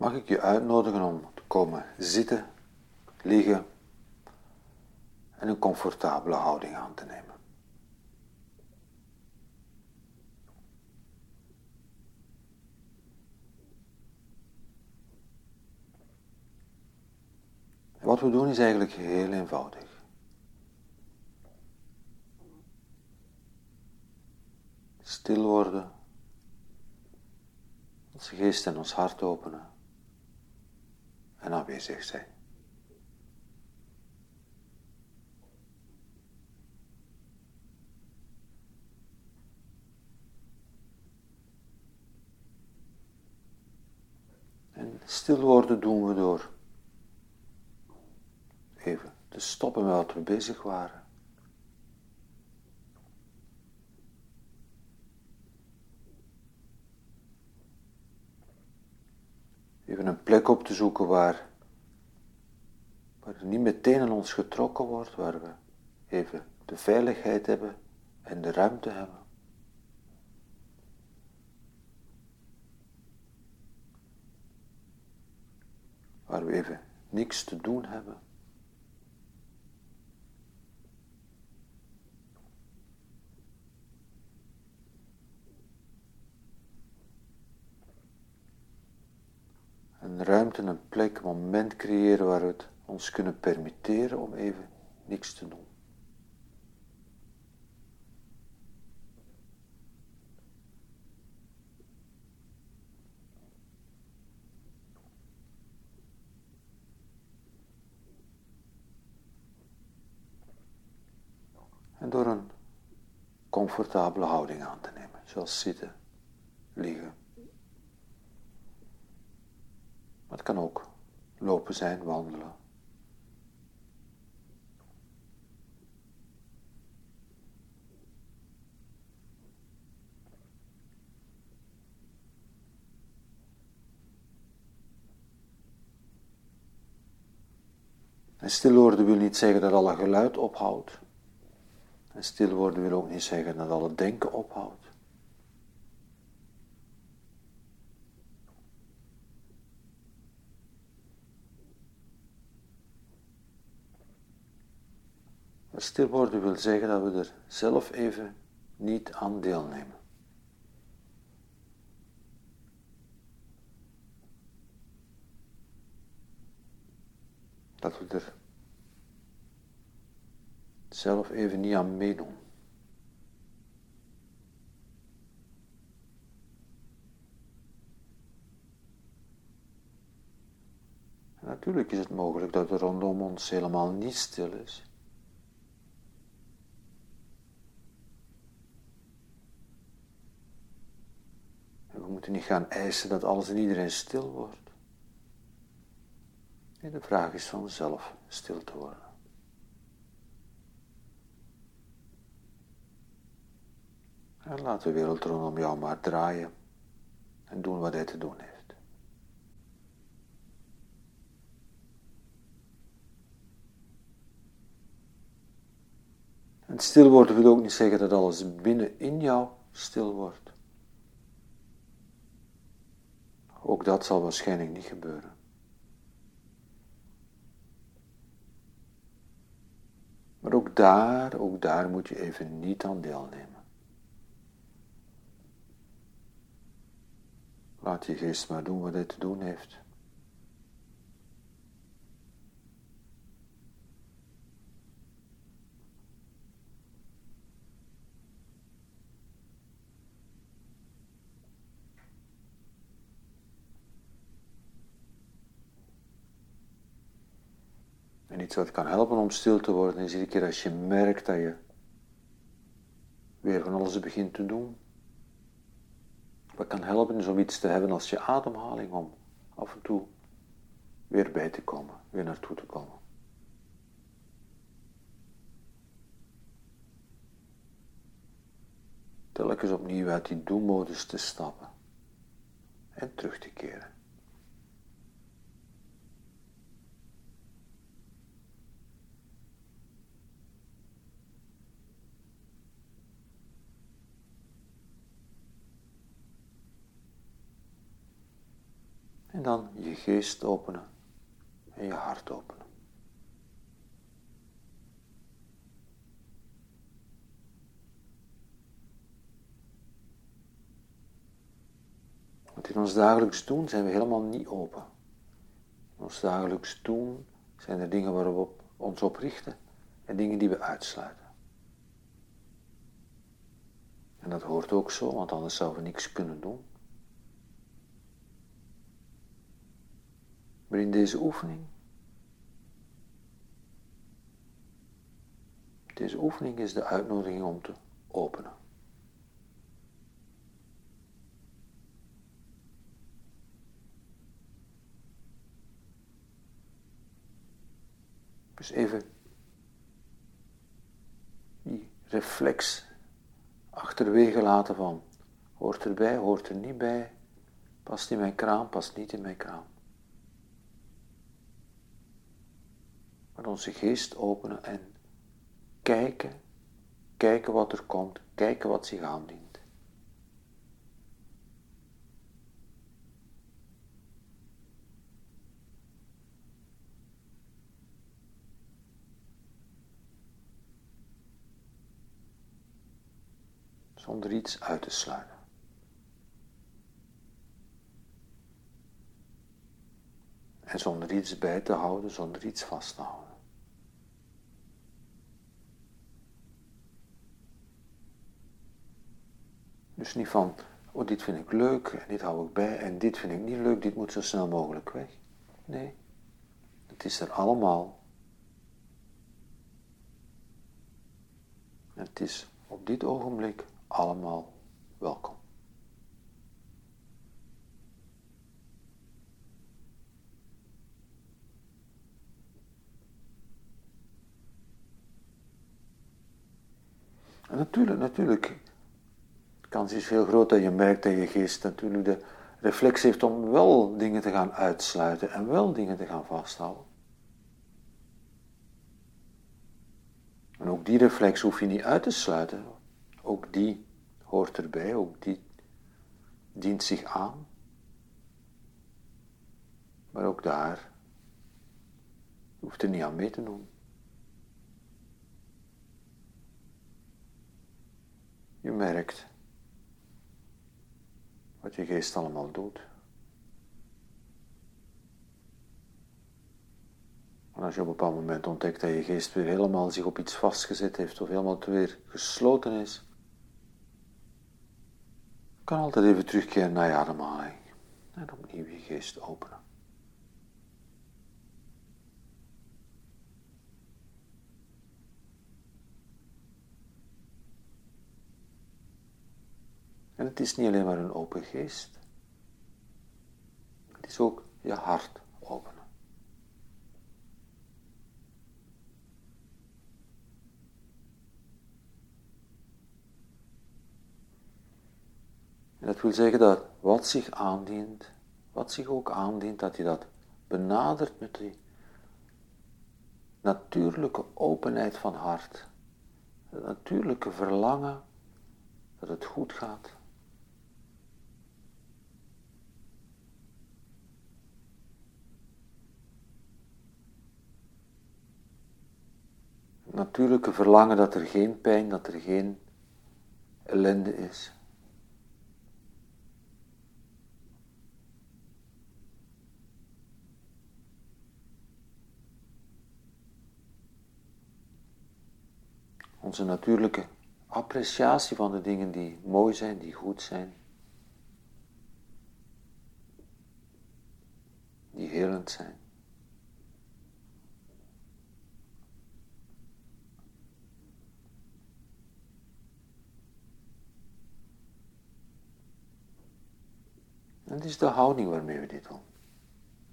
mag ik je uitnodigen om te komen zitten, liggen en een comfortabele houding aan te nemen. En wat we doen is eigenlijk heel eenvoudig. Stil worden, onze geest en ons hart openen en aanwezig zijn. En stil worden doen we door even te stoppen met wat we bezig waren. Even een plek op te zoeken waar, waar er niet meteen aan ons getrokken wordt, waar we even de veiligheid hebben en de ruimte hebben. Waar we even niks te doen hebben. Ruimte, een plek, een moment creëren waar we het ons kunnen permitteren om even niks te doen. En door een comfortabele houding aan te nemen, zoals zitten, liggen. Maar het kan ook lopen zijn, wandelen. En stil worden wil niet zeggen dat alle geluid ophoudt. En stil worden wil ook niet zeggen dat alle denken ophoudt. Stil worden wil zeggen dat we er zelf even niet aan deelnemen. Dat we er zelf even niet aan meedoen. natuurlijk is het mogelijk dat er rondom ons helemaal niet stil is. We moeten niet gaan eisen dat alles en iedereen stil wordt. Nee, de vraag is van zelf stil te worden. En laat de wereld rondom jou maar draaien en doen wat hij te doen heeft. En stil worden wil ook niet zeggen dat alles binnen in jou stil wordt. Ook dat zal waarschijnlijk niet gebeuren. Maar ook daar, ook daar moet je even niet aan deelnemen. Laat je geest maar doen wat hij te doen heeft. En iets wat kan helpen om stil te worden is iedere keer als je merkt dat je weer van alles begint te doen. Wat kan helpen is om te hebben als je ademhaling om af en toe weer bij te komen, weer naartoe te komen. Telkens opnieuw uit die doelmodus te stappen en terug te keren. En dan je geest openen en je hart openen. Want in ons dagelijks doen zijn we helemaal niet open. In ons dagelijks doen zijn er dingen waar we ons op richten en dingen die we uitsluiten. En dat hoort ook zo, want anders zouden we niks kunnen doen. Maar in deze oefening, deze oefening is de uitnodiging om te openen. Dus even die reflex achterwege laten van hoort erbij, hoort er niet bij, past in mijn kraam, past niet in mijn kraam. Onze geest openen en kijken, kijken wat er komt, kijken wat zich aandient. zonder iets uit te sluiten. En zonder iets bij te houden, zonder iets vast te houden. Dus niet van, oh dit vind ik leuk en dit hou ik bij en dit vind ik niet leuk, dit moet zo snel mogelijk weg. Nee, het is er allemaal. En het is op dit ogenblik allemaal welkom. En natuurlijk, natuurlijk, kans is heel groot dat je merkt dat je geest natuurlijk de reflex heeft om wel dingen te gaan uitsluiten en wel dingen te gaan vasthouden. En ook die reflex hoef je niet uit te sluiten. Ook die hoort erbij, ook die dient zich aan. Maar ook daar hoeft er niet aan mee te doen. Je merkt wat je geest allemaal doet. En als je op een bepaald moment ontdekt dat je geest weer helemaal zich op iets vastgezet heeft of helemaal weer gesloten is, kan altijd even terugkeren naar je ademhaling. En opnieuw je geest openen. En het is niet alleen maar een open geest. Het is ook je hart openen. En dat wil zeggen dat wat zich aandient, wat zich ook aandient, dat je dat benadert met die natuurlijke openheid van hart. Het natuurlijke verlangen dat het goed gaat. Het natuurlijke verlangen dat er geen pijn, dat er geen ellende is. onze natuurlijke appreciatie van de dingen die mooi zijn, die goed zijn, die helend zijn. En het is de houding waarmee we dit doen.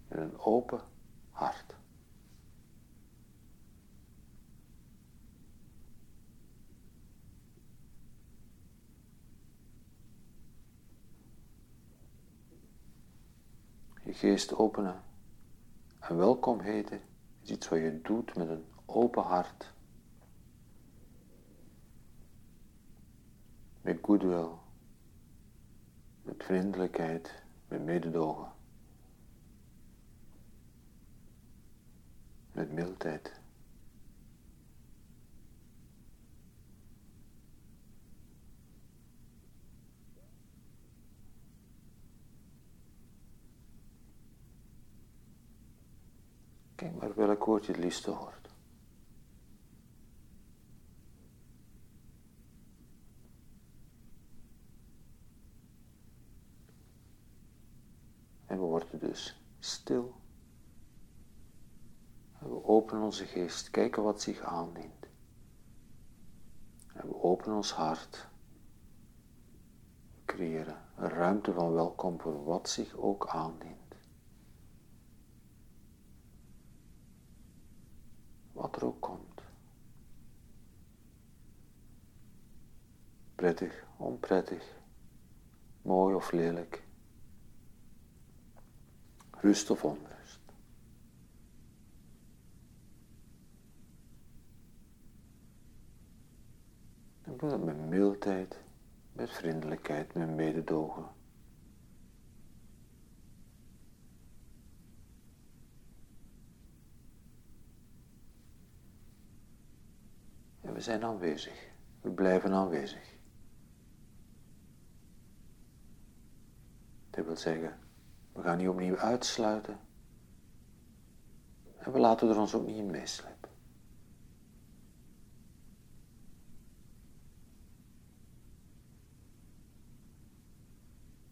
Met een open hart. je geest openen en welkom heten is iets wat je doet met een open hart. Met goodwill, met vriendelijkheid, met mededogen. Met mildheid. Kijk maar welk woord je het liefste hoort. Onze geest, kijken wat zich aandient. En we openen ons hart. Creëren een ruimte van welkom voor wat zich ook aandient. wat er ook komt. Prettig, onprettig, mooi of lelijk, rust of onrust. Ik doe dat met mildheid, met vriendelijkheid, met mededogen. we zijn aanwezig. We blijven aanwezig. Dat wil zeggen, we gaan niet opnieuw uitsluiten. En we laten er ons ook niet in meeslepen.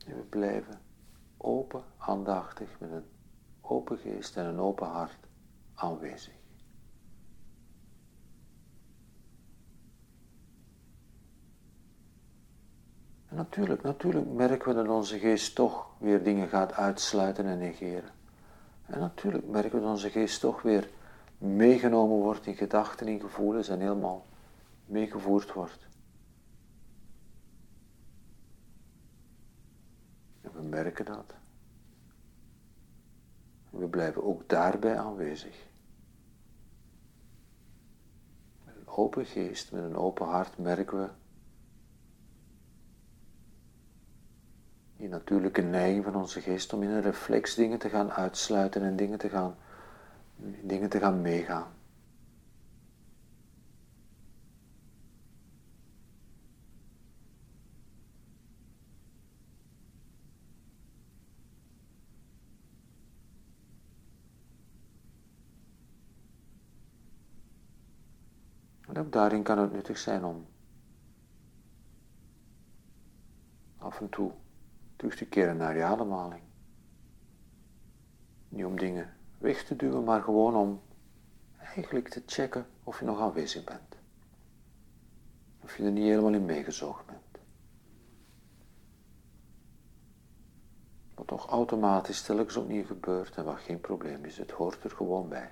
En we blijven open, aandachtig, met een open geest en een open hart aanwezig. natuurlijk, natuurlijk merken we dat onze geest toch weer dingen gaat uitsluiten en negeren. En natuurlijk merken we dat onze geest toch weer meegenomen wordt in gedachten, in gevoelens en helemaal meegevoerd wordt. En we merken dat. We blijven ook daarbij aanwezig. Met een open geest, met een open hart merken we die natuurlijke neiging van onze geest om in een reflex dingen te gaan uitsluiten en dingen te gaan, dingen te gaan meegaan. En ook daarin kan het nuttig zijn om af en toe terug te keren naar je ademhaling. Niet om dingen weg te duwen, maar gewoon om eigenlijk te checken of je nog aanwezig bent. Of je er niet helemaal in meegezogen bent. Wat toch automatisch telkens opnieuw gebeurt en wat geen probleem is, het hoort er gewoon bij.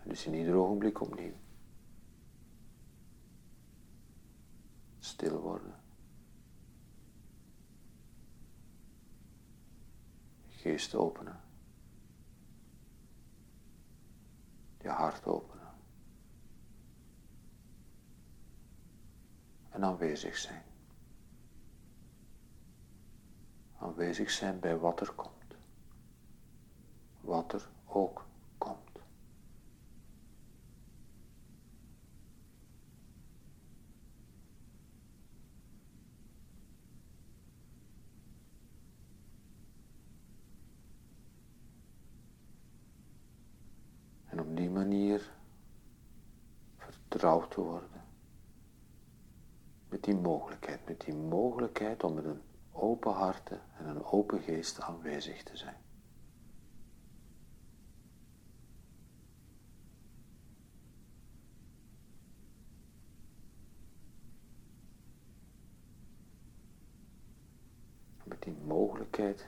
En dus in ieder ogenblik opnieuw. Stil worden. geest openen. Je hart openen. En aanwezig zijn. Aanwezig zijn bij wat er komt. Wat er ook vertrouwd te worden. Met die mogelijkheid, met die mogelijkheid om met een open hart en een open geest aanwezig te zijn. Met die mogelijkheid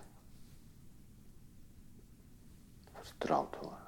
vertrouwd worden.